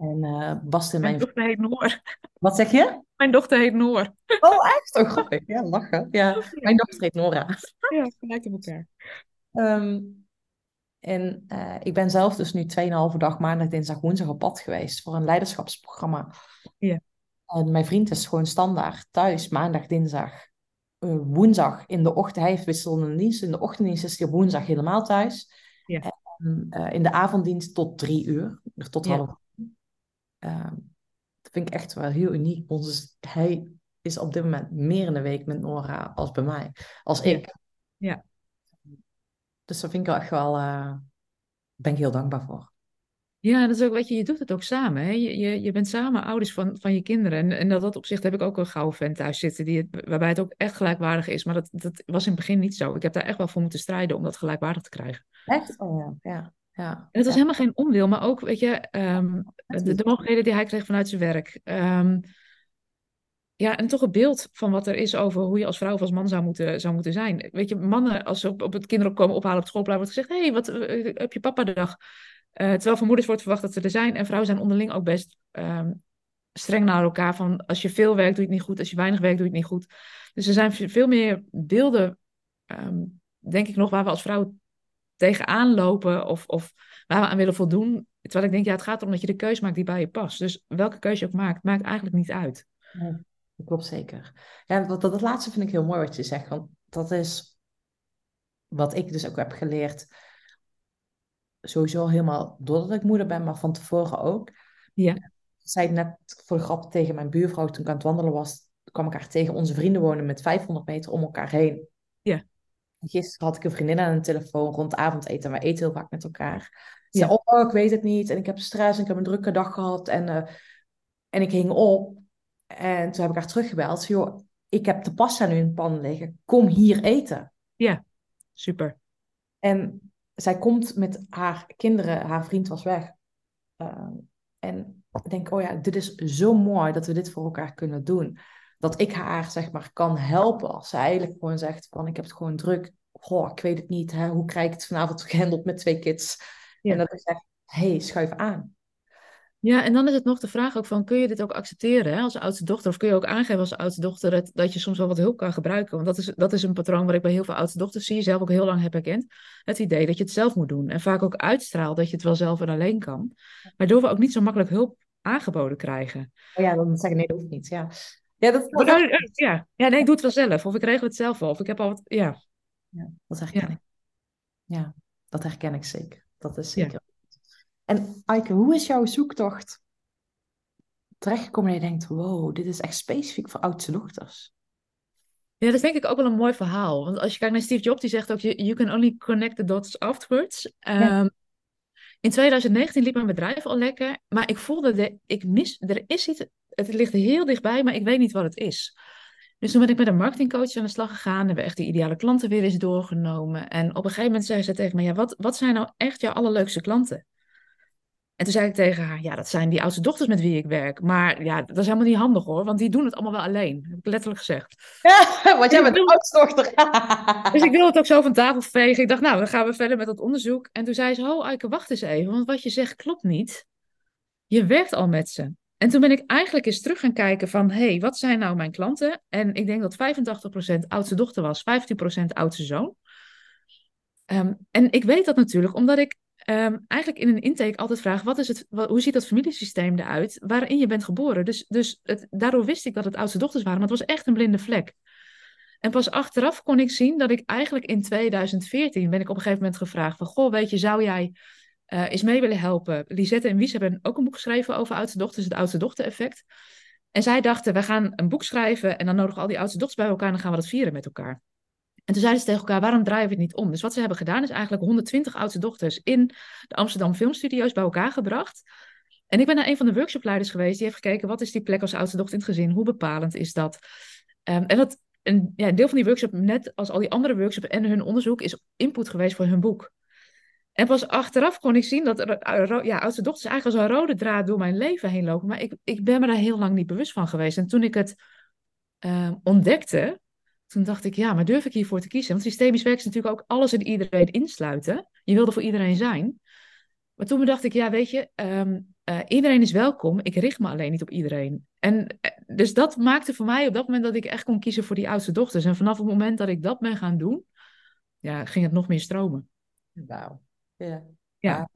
En uh, Bas mijn... Mijn dochter heet Noor. Wat zeg je? Mijn dochter heet Noor. Oh, echt? Oh, grappig. Ja, lachen. Ja, mijn dochter heet Nora. Ja, gelijk op elkaar. Um, en uh, ik ben zelf dus nu 2,5 dag maandag, dinsdag, woensdag op pad geweest voor een leiderschapsprogramma. Ja. En mijn vriend is gewoon standaard thuis, maandag, dinsdag, uh, woensdag in de ochtend. Hij heeft wisselende dienst. In de ochtenddienst is hij woensdag helemaal thuis. Ja. En uh, in de avonddienst tot drie uur, tot half. Ehm, dat vind ik echt wel heel uniek. Ons, hij is op dit moment meer in de week met Nora als bij mij, als ik. Ja. Dus daar vind ik echt wel, uh, ben ik heel dankbaar voor. Ja, dat is ook, weet je, je doet het ook samen. Hè? Je, je, je bent samen ouders van, van je kinderen. En, en dat, dat opzicht heb ik ook een gouden vent thuis zitten, die het, waarbij het ook echt gelijkwaardig is. Maar dat, dat was in het begin niet zo. Ik heb daar echt wel voor moeten strijden om dat gelijkwaardig te krijgen. Echt? Oh ja, ja. Ja. En het was helemaal geen onwil, maar ook, weet je, um, de, de mogelijkheden die hij kreeg vanuit zijn werk. Um, ja, en toch een beeld van wat er is over hoe je als vrouw of als man zou moeten, zou moeten zijn. Weet je, mannen, als ze op, op het kinderen komen ophalen op het schoolplein, wordt gezegd: hé, hey, wat uh, heb je papa de dag? Uh, terwijl van moeders wordt verwacht dat ze er zijn. En vrouwen zijn onderling ook best um, streng naar elkaar. Van als je veel werkt, doe je het niet goed. Als je weinig werkt, doe je het niet goed. Dus er zijn veel meer beelden, um, denk ik nog, waar we als vrouw tegenaan lopen of, of waar we aan willen voldoen. Terwijl ik denk, ja, het gaat erom dat je de keuze maakt die bij je past. Dus welke keuze je ook maakt, maakt eigenlijk niet uit. Dat klopt zeker. Ja, dat, dat, dat laatste vind ik heel mooi wat je zegt. Want dat is wat ik dus ook heb geleerd sowieso helemaal doordat ik moeder ben, maar van tevoren ook. Ja. Ik zei net voor de grap tegen mijn buurvrouw toen ik aan het wandelen was, kwam ik haar tegen. Onze vrienden wonen met 500 meter om elkaar heen. Ja. Gisteren had ik een vriendin aan de telefoon rond avondeten. En wij eten heel vaak met elkaar. Ze zei, oh, ik weet het niet. En ik heb stress en ik heb een drukke dag gehad. En, uh, en ik hing op. En toen heb ik haar teruggebeld. Zei, joh, ik heb de pasta nu in de pan liggen. Kom hier eten. Ja, super. En zij komt met haar kinderen. Haar vriend was weg. Uh, en ik denk, oh ja, dit is zo mooi dat we dit voor elkaar kunnen doen. Dat ik haar, zeg maar, kan helpen. Als ze eigenlijk gewoon zegt van, ik heb het gewoon druk. Goh, ik weet het niet. Hè? Hoe krijg ik het vanavond gehandeld met twee kids? En dat ik zeg, hey, schuif aan. Ja, en dan is het nog de vraag ook van, kun je dit ook accepteren hè, als oudste dochter? Of kun je ook aangeven als oudste dochter dat, dat je soms wel wat hulp kan gebruiken? Want dat is, dat is een patroon waar ik bij heel veel oudste dochters zie, zelf ook heel lang heb herkend. Het idee dat je het zelf moet doen. En vaak ook uitstraalt dat je het wel zelf en alleen kan. Waardoor we ook niet zo makkelijk hulp aangeboden krijgen. Oh ja, dan zeggen nee, dat hoeft niet. Ja, ja, dat, dat... ja. ja, nee, ik doe het wel zelf. Of ik regel het zelf wel. Of ik heb al wat, ja. ja dat herken ja. ik. Ja, dat herken ik zeker. Dat is zeker. En Aike, hoe is jouw zoektocht terechtgekomen dat je denkt, wow, dit is echt specifiek voor oudste dochters? Ja, dat is denk ik ook wel een mooi verhaal. Want als je kijkt naar Steve Jobs, die zegt ook, you can only connect the dots afterwards. Um, in 2019 liep mijn bedrijf al lekker, maar ik voelde, de, ik mis, er is iets, het ligt heel dichtbij, maar ik weet niet wat het is. Dus toen ben ik met een marketingcoach aan de slag gegaan, hebben echt die ideale klanten weer eens doorgenomen. En op een gegeven moment zei ze tegen me, ja, wat, wat zijn nou echt jouw allerleukste klanten? En toen zei ik tegen haar, ja, dat zijn die oudste dochters met wie ik werk. Maar ja, dat is helemaal niet handig hoor, want die doen het allemaal wel alleen. heb ik letterlijk gezegd. Ja, want jij bent de oudste dochter. dus ik wilde het ook zo van tafel vegen. Ik dacht, nou, dan gaan we verder met dat onderzoek. En toen zei ze, oh Eike, wacht eens even, want wat je zegt klopt niet. Je werkt al met ze. En toen ben ik eigenlijk eens terug gaan kijken van, hé, hey, wat zijn nou mijn klanten? En ik denk dat 85% oudste dochter was, 15% oudste zoon. Um, en ik weet dat natuurlijk omdat ik um, eigenlijk in een intake altijd vraag: wat is het, hoe ziet dat familiesysteem eruit waarin je bent geboren? Dus, dus het, daardoor wist ik dat het oudste dochters waren, maar het was echt een blinde vlek. En pas achteraf kon ik zien dat ik eigenlijk in 2014 ben ik op een gegeven moment gevraagd van, goh, weet je, zou jij uh, eens mee willen helpen? Lisette en Wies hebben ook een boek geschreven over oudste dochters, het oudste dochter effect. En zij dachten, we gaan een boek schrijven en dan nodigen al die oudste dochters bij elkaar en dan gaan we dat vieren met elkaar. En toen zeiden ze tegen elkaar, waarom draaien we het niet om? Dus wat ze hebben gedaan is eigenlijk 120 oudste dochters in de Amsterdam Filmstudio's bij elkaar gebracht. En ik ben naar een van de workshopleiders geweest, die heeft gekeken, wat is die plek als oudste dochter in het gezin? Hoe bepalend is dat? Um, en dat, een, ja, een deel van die workshop, net als al die andere workshops en hun onderzoek, is input geweest voor hun boek. En pas achteraf kon ik zien dat ja, oudste dochters eigenlijk als een rode draad door mijn leven heen lopen. Maar ik, ik ben me daar heel lang niet bewust van geweest. En toen ik het uh, ontdekte, toen dacht ik, ja, maar durf ik hiervoor te kiezen? Want systemisch werk natuurlijk ook alles en iedereen insluiten. Je wilde voor iedereen zijn. Maar toen dacht ik, ja, weet je, um, uh, iedereen is welkom. Ik richt me alleen niet op iedereen. En uh, dus dat maakte voor mij op dat moment dat ik echt kon kiezen voor die oudste dochters. En vanaf het moment dat ik dat ben gaan doen, ja, ging het nog meer stromen. Wauw. Ja. ja.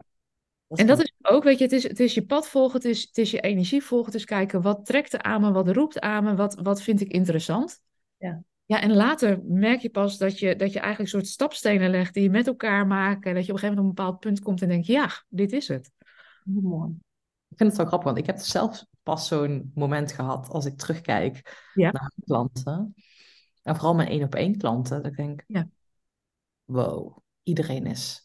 Dat en dat is ook, weet je, het is, het is je pad volgen, het is, het is je energie volgen. Het is kijken wat trekt er aan me, wat roept aan me, wat, wat vind ik interessant. Ja. Ja, en later merk je pas dat je, dat je eigenlijk soort stapstenen legt die je met elkaar maken. Dat je op een gegeven moment op een bepaald punt komt en denkt, ja, dit is het. Mooi. Ik vind het wel grappig, want ik heb zelf pas zo'n moment gehad als ik terugkijk ja. naar klanten. En vooral mijn één op één klanten. Dat ik denk, ja. wow, iedereen is,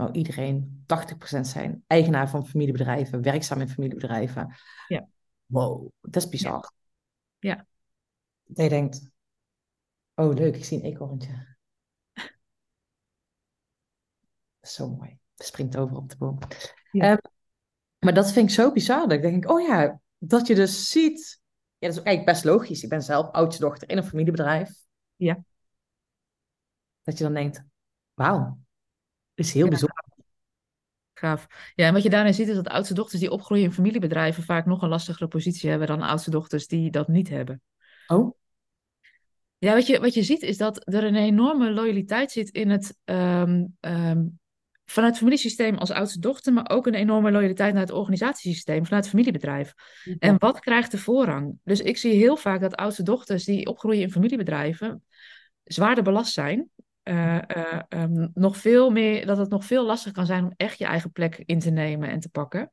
nou iedereen, 80% zijn eigenaar van familiebedrijven, werkzaam in familiebedrijven. Ja. Wow, dat is bizar. Ja. ja. Dat je denkt, Oh, leuk, ik zie een eekhoorntje. Zo mooi. Springt over op de boom. Ja. Um, maar dat vind ik zo bizar. Dat ik denk, oh ja, dat je dus ziet. Ja, dat is eigenlijk best logisch. Ik ben zelf oudste dochter in een familiebedrijf. Ja. Dat je dan denkt, wauw, is heel ja. bijzonder. Gaaf. Ja, en wat je daarin ziet is dat oudste dochters die opgroeien in familiebedrijven vaak nog een lastigere positie hebben dan oudste dochters die dat niet hebben. Oh? Ja, wat je, wat je ziet is dat er een enorme loyaliteit zit in het. Um, um, vanuit het familiesysteem als oudste dochter, maar ook een enorme loyaliteit naar het organisatiesysteem vanuit het familiebedrijf. Ja. En wat krijgt de voorrang? Dus ik zie heel vaak dat oudste dochters die opgroeien in familiebedrijven zwaarder belast zijn. Uh, uh, um, nog veel meer, dat het nog veel lastiger kan zijn om echt je eigen plek in te nemen en te pakken.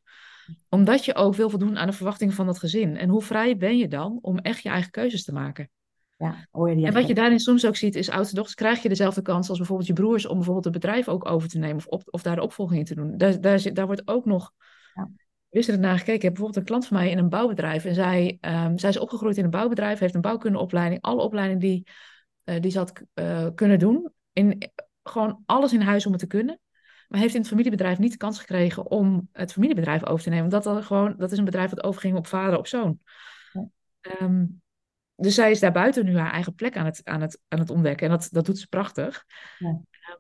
Omdat je ook wil voldoen aan de verwachtingen van dat gezin. En hoe vrij ben je dan om echt je eigen keuzes te maken? Ja, oh En wat je daarin soms ook ziet, is oudste dochters krijg je dezelfde kans als bijvoorbeeld je broers om bijvoorbeeld het bedrijf ook over te nemen of, op, of daar de opvolging in te doen. Daar, daar, zit, daar wordt ook nog Ja. wisselend naar gekeken. Ik heb bijvoorbeeld een klant van mij in een bouwbedrijf en zij, ehm, zij is opgegroeid in een bouwbedrijf, heeft een bouwkundeopleiding, alle opleidingen die, eh, die ze had eh, kunnen doen, in, gewoon alles in huis om het te kunnen. Maar heeft in het familiebedrijf niet de kans gekregen om het familiebedrijf over te nemen. Omdat dat gewoon, dat is een bedrijf dat overging op vader op zoon. Ja. Ehm, dus zij is daarbuiten nu haar eigen plek aan het, aan het, aan het ontdekken. En dat, dat doet ze prachtig. Ja. Ehm,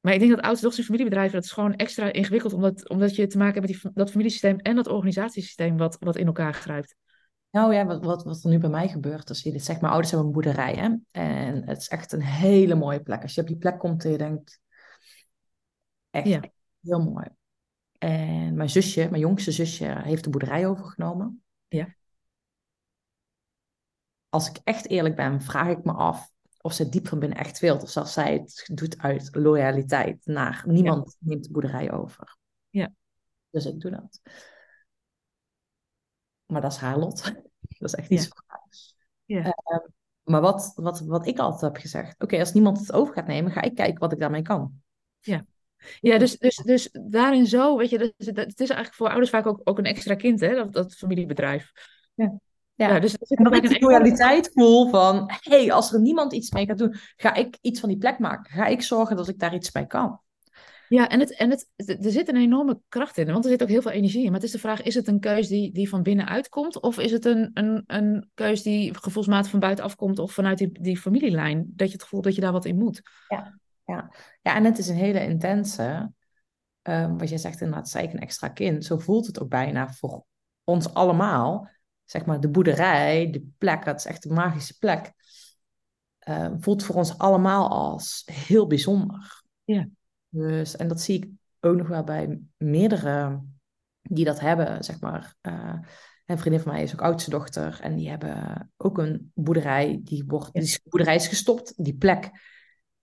maar ik denk dat oudste dochters en familiebedrijven, dat is gewoon extra ingewikkeld. Omdat, omdat je te maken hebt met die, dat familiesysteem en dat organisatiesysteem wat, wat in elkaar grijpt. Nou ja, wat, wat, wat er nu bij mij gebeurt, is je dit zegt, mijn ouders hebben een boerderij, hè? En het is echt een hele mooie plek. Als je op die plek komt en je denkt, echt, Ja. heel mooi. En mijn zusje, mijn jongste zusje, heeft de boerderij overgenomen. Ja. Als ik echt eerlijk ben, vraag ik me af of ze diep van binnen echt wil. Of zelfs zij het doet uit loyaliteit naar niemand neemt de boerderij over. Ja. Dus ik doe dat. Maar dat is haar lot. Dat is echt iets Ja. haar. Ja. Ehm, maar wat, wat, wat ik altijd heb gezegd, oké, als niemand het over gaat nemen, ga ik kijken wat ik daarmee kan. Ja, dus, dus, dus daarin zo, weet je, dat, dat- het is eigenlijk voor ouders vaak ook, ook een extra kind, hè, dat, dat familiebedrijf. Ja. Ja, dus er zit En dat ik die een loyaliteit voel van, hé, hey, als er niemand iets mee gaat doen, ga ik iets van die plek maken. Ga ik zorgen dat ik daar iets bij kan. Ja, en, het, en het, er zit een enorme kracht in, want er zit ook heel veel energie in. Maar het is de vraag, is het een keus die, die van binnenuit komt? Of is het een, een, een keus die gevoelsmatig van buitenaf komt of vanuit die, die familielijn? Dat je het gevoel dat je daar wat in moet. Ja, en het is een hele intense, ehm, wat je zegt inderdaad, zei ik een extra kind. Zo voelt het ook bijna voor ons allemaal. Zeg maar, de boerderij, de plek, dat is echt een magische plek. ehm, voelt voor ons allemaal als heel bijzonder. Ja. Dus, en dat zie ik ook nog wel bij meerdere die dat hebben, zeg maar. eh, een vriendin van mij is ook oudste dochter en die hebben ook een boerderij. Die, wordt, die boerderij is gestopt, die plek.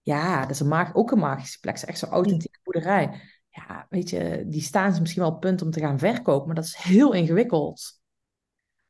Ja, dat is een ook een magische plek. Het is echt zo'n authentieke boerderij. Ja, weet je, die staan ze misschien wel op punt om te gaan verkopen, maar dat is heel ingewikkeld.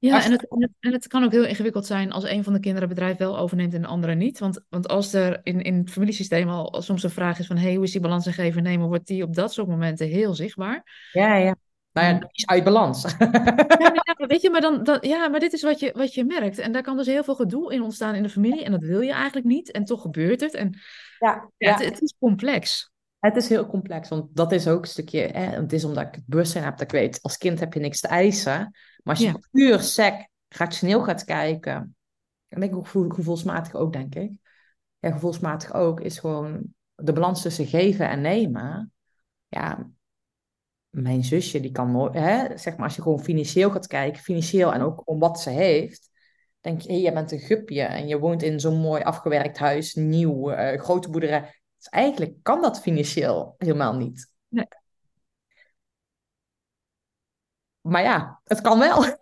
Ja, en het, en, het, en het kan ook heel ingewikkeld zijn als een van de kinderen het bedrijf wel overneemt en de andere niet. Want, want als er in, in het familiesysteem al soms een vraag is van hey, hoe is die balans en geven en nemen, wordt die op dat soort momenten heel zichtbaar. Ja, ja. Nou ja, die is uit balans. Ja, weet je, maar, dan, dan, ja, maar dit is wat je, wat je merkt. En daar kan dus heel veel gedoe in ontstaan in de familie. En dat wil je eigenlijk niet. En toch gebeurt het. En Ja, ja, Het, het is complex. Het is heel complex, want dat is ook een stukje. Hè, het is omdat ik het bewustzijn heb dat ik weet, als kind heb je niks te eisen. Maar als je Ja. puur sec, rationeel gaat kijken, en ik gevoel, gevoelsmatig ook, denk ik. Ja, gevoelsmatig ook, is gewoon de balans tussen geven en nemen. Ja, mijn zusje, die kan nooit, hè, zeg maar, als je gewoon financieel gaat kijken, financieel en ook om wat ze heeft, denk je, hé, je bent een gupje en je woont in zo'n mooi afgewerkt huis, nieuw, eh, grote boerderij. Dus eigenlijk kan dat financieel helemaal niet. Nee. Maar ja, het kan wel.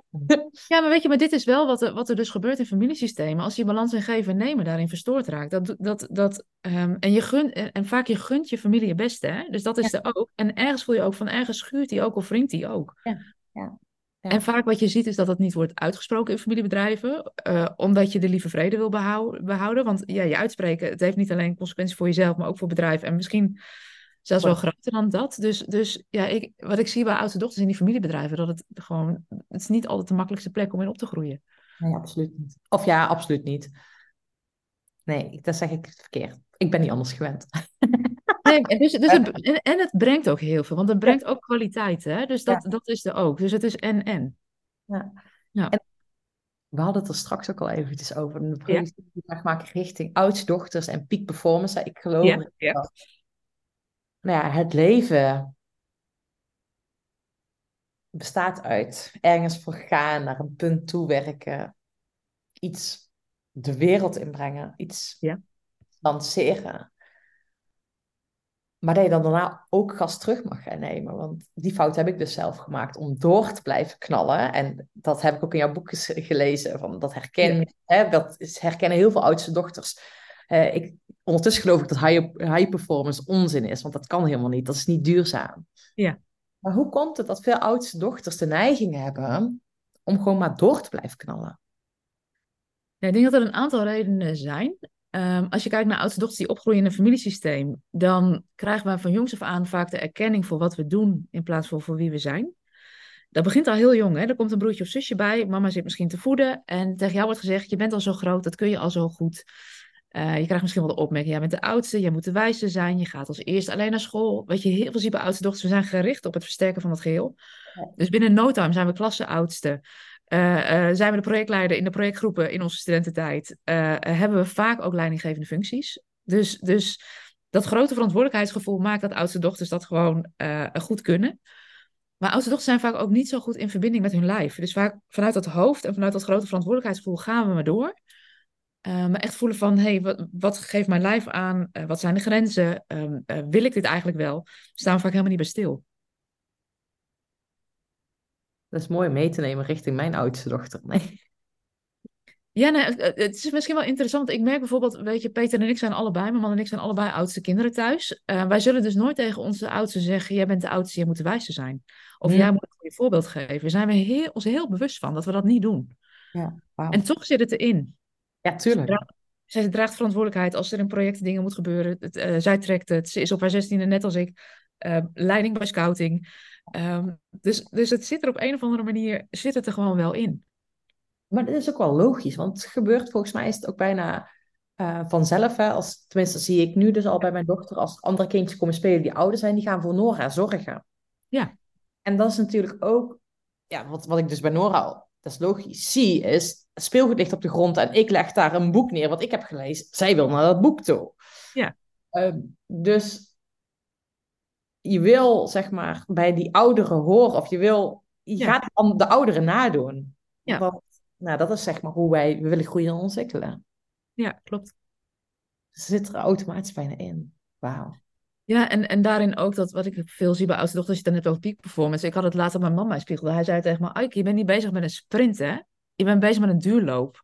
Ja, maar weet je, maar dit is wel wat er, wat er dus gebeurt in familiesystemen. Als je balans en geven en nemen daarin verstoord raakt. Dat, dat, dat, ehm, en, je gun, en, vaak je gunt je familie het beste. Hè? Dus dat is er ook. En ergens voel je ook van ergens schuurt die ook of wringt die ook. Ja, ja, ja. En vaak wat je ziet is dat dat niet wordt uitgesproken in familiebedrijven. eh, omdat je de lieve vrede wil behou- behouden. Want ja, je uitspreken, het heeft niet alleen consequenties voor jezelf, maar ook voor bedrijven. En misschien zelfs wel groter dan dat. Dus, dus ja, ik, wat ik zie bij oudste dochters in die familiebedrijven, dat het gewoon, het is niet altijd de makkelijkste plek om in op te groeien. Nee, absoluut niet. Of ja, absoluut niet. Nee, dat zeg ik verkeerd. Ik ben niet anders gewend. Nee, en dus, dus het, en, en het brengt ook heel veel, want het brengt ook kwaliteit. Hè? Dus dat, dat is er ook. Dus het is en en. Ja. Ja. En we hadden het er straks ook al eventjes over. Een die graag maken richting oudste-dochters en peak performance. Ik geloof ja. dat, nou ja, het leven bestaat uit ergens voor gaan, naar een punt toe werken, iets de wereld inbrengen, iets Ja. lanceren. Maar dat je dan daarna ook gas terug mag gaan nemen. Want die fout heb ik dus zelf gemaakt om door te blijven knallen. En dat heb ik ook in jouw boek gelezen. Van dat herken, hè, dat is, herkennen heel veel oudste dochters. Eh, ik, ondertussen geloof ik dat high, high performance onzin is. Want dat kan helemaal niet. Dat is niet duurzaam. Ja. Maar hoe komt het dat veel oudste dochters de neiging hebben om gewoon maar door te blijven knallen? Ja, ik denk dat er een aantal redenen zijn. Ehm, als je kijkt naar oudste dochters die opgroeien in een familiesysteem, dan krijgen wij van jongs af aan vaak de erkenning voor wat we doen in plaats van voor wie we zijn. Dat begint al heel jong. Hè? Er komt een broertje of zusje bij, mama zit misschien te voeden en tegen jou wordt gezegd, je bent al zo groot, dat kun je al zo goed. Eh, je krijgt misschien wel de opmerking, jij bent de oudste, jij moet de wijste zijn, je gaat als eerste alleen naar school. Weet je, heel veel ziet bij oudste dochters, we zijn gericht op het versterken van het geheel. Dus binnen no time zijn we klasseoudste. Uh, zijn we de projectleider in de projectgroepen in onze studententijd, uh, hebben we vaak ook leidinggevende functies. Dus, dus dat grote verantwoordelijkheidsgevoel maakt dat oudste dochters dat gewoon goed kunnen. Maar oudste dochters zijn vaak ook niet zo goed in verbinding met hun lijf. Dus vaak vanuit dat hoofd en vanuit dat grote verantwoordelijkheidsgevoel gaan we maar door. maar echt voelen van, hé, hey, wat, wat, geeft mijn lijf aan? wat zijn de grenzen? Ehm, wil ik dit eigenlijk wel? Staan we vaak helemaal niet bij stil. Dat is mooi mee te nemen richting mijn oudste dochter. Nee. Ja, nee, het is misschien wel interessant. Ik merk bijvoorbeeld, weet je, Peter en ik zijn allebei, mijn man en ik zijn allebei oudste kinderen thuis. Uh, wij zullen dus nooit tegen onze oudste zeggen, jij bent de oudste, jij moet de wijste zijn. Of jij moet een goede voorbeeld geven. Daar zijn we heel, ons heel bewust van, dat we dat niet doen. Ja, wow. En toch zit het erin. Ja, tuurlijk. Zij draagt, zij draagt verantwoordelijkheid als er in projecten dingen moet gebeuren. Het, uh, zij trekt het. Ze is op haar zestiende, net als ik, uh, leiding bij scouting. Um, dus, dus het zit er op een of andere manier, zit het er gewoon wel in. Maar dat is ook wel logisch, want het gebeurt volgens mij is het ook bijna uh, vanzelf. Hè, als, tenminste, zie ik nu dus al bij mijn dochter, als andere kindjes komen spelen die ouder zijn, die gaan voor Nora zorgen. Ja. En dat is natuurlijk ook, ja, wat, wat ik dus bij Nora al, dat is logisch, zie, is speelgoed ligt op de grond en ik leg daar een boek neer wat ik heb gelezen. Zij wil naar dat boek toe. Ja. Uh, dus je wil, zeg maar, bij die ouderen horen. Of je wil, je ja. gaat de ouderen nadoen. Ja. Dat, nou, dat is zeg maar hoe wij we willen groeien en ontwikkelen. Ja, klopt. Zit er automatisch bijna in. Wauw. Ja, en, en daarin ook dat wat ik veel zie bij oudste dochters, je dan net over peak performance. Ik had het later mijn mama spiegelde. Hij zei tegen me, Aike, je bent niet bezig met een sprint, hè? Je bent bezig met een duurloop.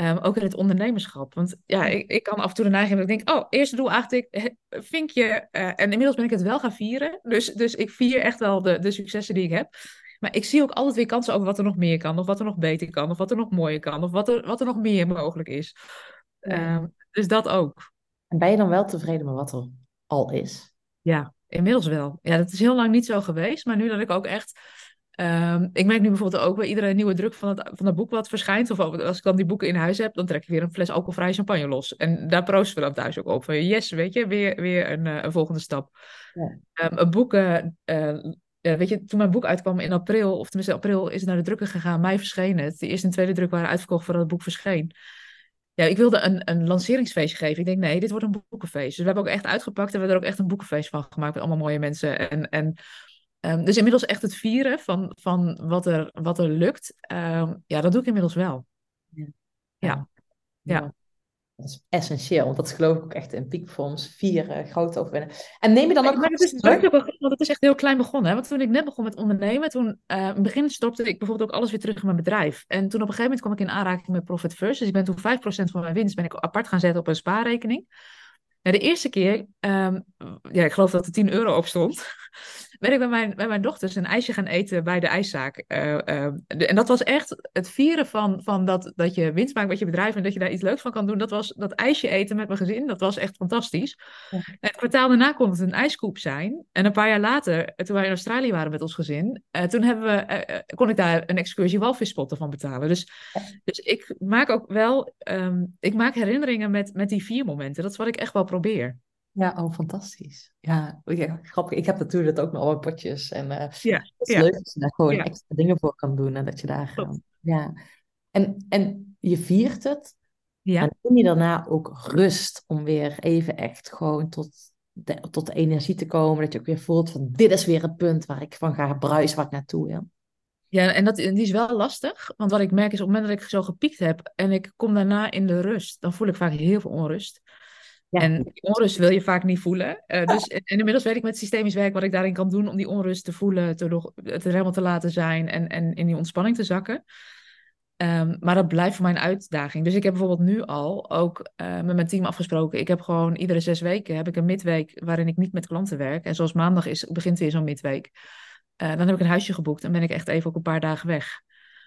Um, ook in het ondernemerschap. Want ja, ik, ik kan af en toe de neiging dat ik denk, oh, eerste doel eigenlijk, vinkje. Uh, en inmiddels ben ik het wel gaan vieren. Dus, dus ik vier echt wel de, de successen die ik heb. Maar ik zie ook altijd weer kansen over wat er nog meer kan. Of wat er nog beter kan. Of wat er nog mooier kan. Of wat er, wat er nog meer mogelijk is. Um, dus dat ook. En ben je dan wel tevreden met wat er al is? Ja, inmiddels wel. Ja, dat is heel lang niet zo geweest. Maar nu dat ik ook echt Um, ik merk nu bijvoorbeeld ook bij iedere nieuwe druk van het, van het boek wat verschijnt, of als ik dan die boeken in huis heb, dan trek ik weer een fles alcoholvrije champagne los. En daar proosten we dan thuis ook op. Van yes, weet je, weer, weer een, een volgende stap. Ja. Um, een boek, uh, uh, weet je, toen mijn boek uitkwam in april, of tenminste april is het naar de drukker gegaan, mei verscheen het. De eerste en tweede druk waren uitverkocht voordat het boek verscheen. Ja, ik wilde een, een lanceringsfeestje geven. Ik denk, nee, dit wordt een boekenfeest. Dus we hebben ook echt uitgepakt en we hebben er ook echt een boekenfeest van gemaakt met allemaal mooie mensen. En, en Um, dus inmiddels echt het vieren van, van wat, er, wat er lukt, um, ja, dat doe ik inmiddels wel. Ja. ja. ja. Dat is essentieel, want dat geloof ik ook echt in peakforms, vieren, groot overwinnen. En neem je dan ook... Maar het is leuk, want het is echt heel klein begonnen. Hè? Want toen ik net begon met ondernemen, toen uh, in het begin stopte ik bijvoorbeeld ook alles weer terug in mijn bedrijf. En toen op een gegeven moment kwam ik in aanraking met Profit First. Dus ik ben toen 5% van mijn winst ben ik apart gaan zetten op een spaarrekening. Ja, de eerste keer, um, ja, ik geloof dat er 10 euro op stond ben ik bij mijn, mijn dochters een ijsje gaan eten bij de ijszaak. Uh, uh, de, en dat was echt het vieren van, van dat, dat je winst maakt met je bedrijf en dat je daar iets leuks van kan doen. Dat was dat ijsje eten met mijn gezin. Dat was echt fantastisch. Ja. Het kwartaal daarna kon het een ijskoep zijn. En een paar jaar later, toen wij in Australië waren met ons gezin, uh, toen hebben we, kon ik daar een excursie walvisspotten van betalen. Dus, dus ik maak ook wel, um, ik maak herinneringen met, met die vier momenten. Dat is wat ik echt wel probeer. Ja, oh, fantastisch. Ja, ja, grappig. Ik heb natuurlijk ook nog al potjes. En uh, ja, het is ja. leuk dat je daar gewoon ja. extra dingen voor kan doen. En dat je daar... Uh, ja. En, en je viert het. Ja. En neem je daarna ook rust om weer even echt gewoon tot de, tot de energie te komen. Dat je ook weer voelt van dit is weer het punt waar ik van ga bruisen, waar ik naartoe wil. Ja, en dat, die is wel lastig. Want wat ik merk is op het moment dat ik zo gepiekt heb en ik kom daarna in de rust, dan voel ik vaak heel veel onrust. Ja. En die onrust wil je vaak niet voelen. Uh, dus, en inmiddels weet ik met systemisch werk wat ik daarin kan doen om die onrust te voelen, te, het er helemaal te laten zijn en, en in die ontspanning te zakken. Um, maar dat blijft voor mij een uitdaging. Dus ik heb bijvoorbeeld nu al ook uh, met mijn team afgesproken. Ik heb gewoon iedere zes weken heb ik een midweek waarin ik niet met klanten werk. En zoals maandag is, begint weer zo'n midweek. Uh, dan heb ik een huisje geboekt en ben ik echt even ook een paar dagen weg.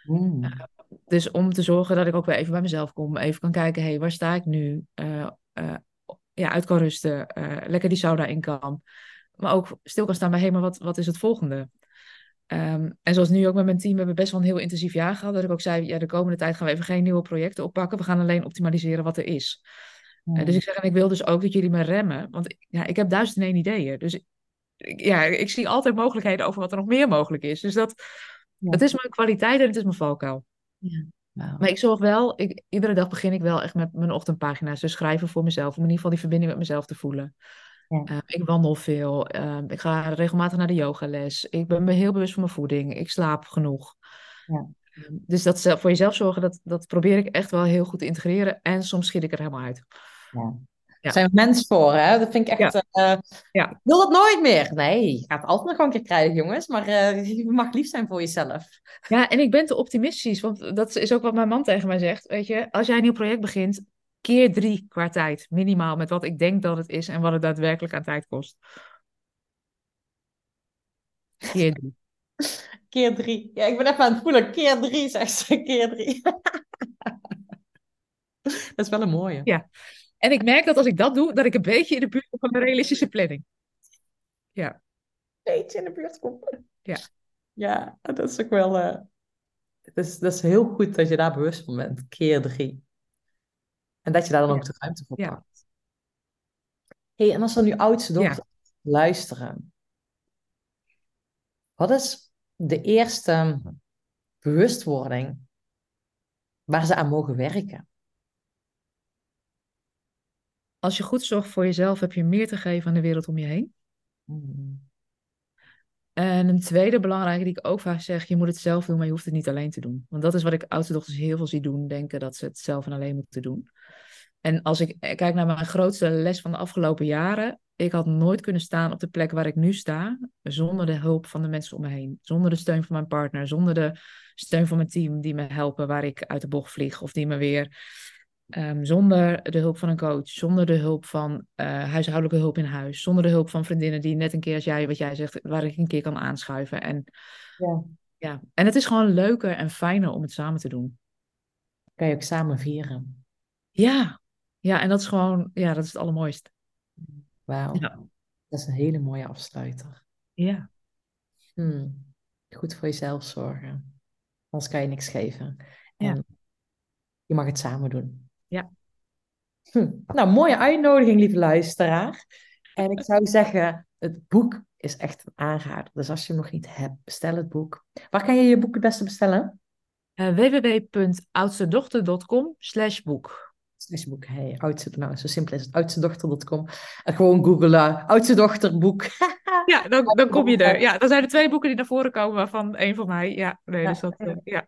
Mm. dus om te zorgen dat ik ook weer even bij mezelf kom. Even kan kijken, hé, hey, waar sta ik nu? Ja, uit kan rusten. Uh, lekker die sauna in kan. Maar ook stil kan staan bij, hé, hey, maar wat, wat is het volgende? Um, en zoals nu ook met mijn team, hebben we best wel een heel intensief jaar gehad. Dat ik ook zei, ja, de komende tijd gaan we even geen nieuwe projecten oppakken. We gaan alleen optimaliseren wat er is. Hmm. dus ik zeg, en ik wil dus ook dat jullie me remmen. Want ja, ik heb duizend en één ideeën. Dus ja, ik zie altijd mogelijkheden over wat er nog meer mogelijk is. Dus dat, ja. dat is mijn kwaliteit en het is mijn valkuil. Ja. Maar ik zorg wel, ik, iedere dag begin ik wel echt met mijn ochtendpagina's. Dus schrijven voor mezelf, om in ieder geval die verbinding met mezelf te voelen. Ja. Uh, ik wandel veel. Uh, ik ga regelmatig naar de yogales. Ik ben me heel bewust van mijn voeding. Ik slaap genoeg. Ja. Uh, dus dat voor jezelf zorgen, dat, dat probeer ik echt wel heel goed te integreren. En soms schiet ik er helemaal uit. Ja. Ja. zijn mens voor, hè? Dat vind ik echt... Ja. Uh, ja. Ik wil dat nooit meer. Nee, je gaat het altijd nog een keer krijgen, jongens. Maar uh, je mag lief zijn voor jezelf. Ja, en ik ben te optimistisch. Want dat is ook wat mijn man tegen mij zegt. Weet je, als jij een nieuw project begint, keer drie qua tijd. Minimaal met wat ik denk dat het is en wat het daadwerkelijk aan tijd kost. Keer drie. keer drie. Ja, ik ben even aan het voelen. Keer drie, zegt ze. Keer drie. dat is wel een mooie. Ja. En ik merk dat als ik dat doe, dat ik een beetje in de buurt kom van de realistische planning. Ja. Een beetje in de buurt kom. Ja. Ja, dat is ook wel... Uh... Dat, is, dat is heel goed dat je daar bewust van bent. Keer drie. En dat je daar dan ook de ruimte voor pakt. hey, en als er nu oudste dochters luisteren. Wat is de eerste bewustwording waar ze aan mogen werken? Als je goed zorgt voor jezelf, heb je meer te geven aan de wereld om je heen. Mm. En een tweede belangrijke die ik ook vaak zeg, je moet het zelf doen, maar je hoeft het niet alleen te doen. Want dat is wat ik oudste dochters heel veel zie doen, denken dat ze het zelf en alleen moeten doen. En als ik kijk naar mijn grootste les van de afgelopen jaren, ik had nooit kunnen staan op de plek waar ik nu sta, zonder de hulp van de mensen om me heen. Zonder de steun van mijn partner, zonder de steun van mijn team die me helpen waar ik uit de bocht vlieg of die me weer Um, zonder de hulp van een coach, zonder de hulp van uh, huishoudelijke hulp in huis, zonder de hulp van vriendinnen die net een keer als jij, wat jij zegt, waar ik een keer kan aanschuiven. En, ja. Ja. en het is gewoon leuker en fijner om het samen te doen. Kan je ook samen vieren. Ja, ja en dat is gewoon, ja, dat is het allermooiste. Wauw, ja. dat is een hele mooie afsluiter. Ja. Hmm. Goed voor jezelf zorgen, anders kan je niks geven. En ja. je mag het samen doen. Ja. Hm. Nou, mooie uitnodiging, lieve luisteraar. En ik zou zeggen, het boek is echt een aanrader. Dus als je hem nog niet hebt, bestel het boek. Waar kan je je boek het beste bestellen? Uh, www.oudstedochter.com slash boek. Slash boek, hey, oudste, nou, zo simpel is het, oudstedochter.com. En gewoon googlen, oudste dochter boek. ja, dan, dan kom je er. Ja, dan zijn er twee boeken die naar voren komen, waarvan één van mij. Ja, nee, dus dat, uh, ja.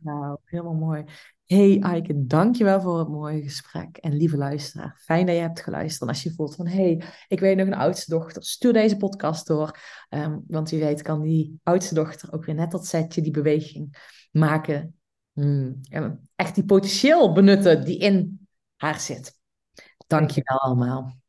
Nou, helemaal mooi. Hey Aike, dankjewel voor het mooie gesprek. En lieve luisteraar, fijn dat je hebt geluisterd. En als je voelt van, hey, ik weet nog een oudste dochter, stuur deze podcast door. Um, want wie weet kan die oudste dochter ook weer net dat setje, die beweging maken. Hmm. En echt die potentieel benutten die in haar zit. Dankjewel allemaal.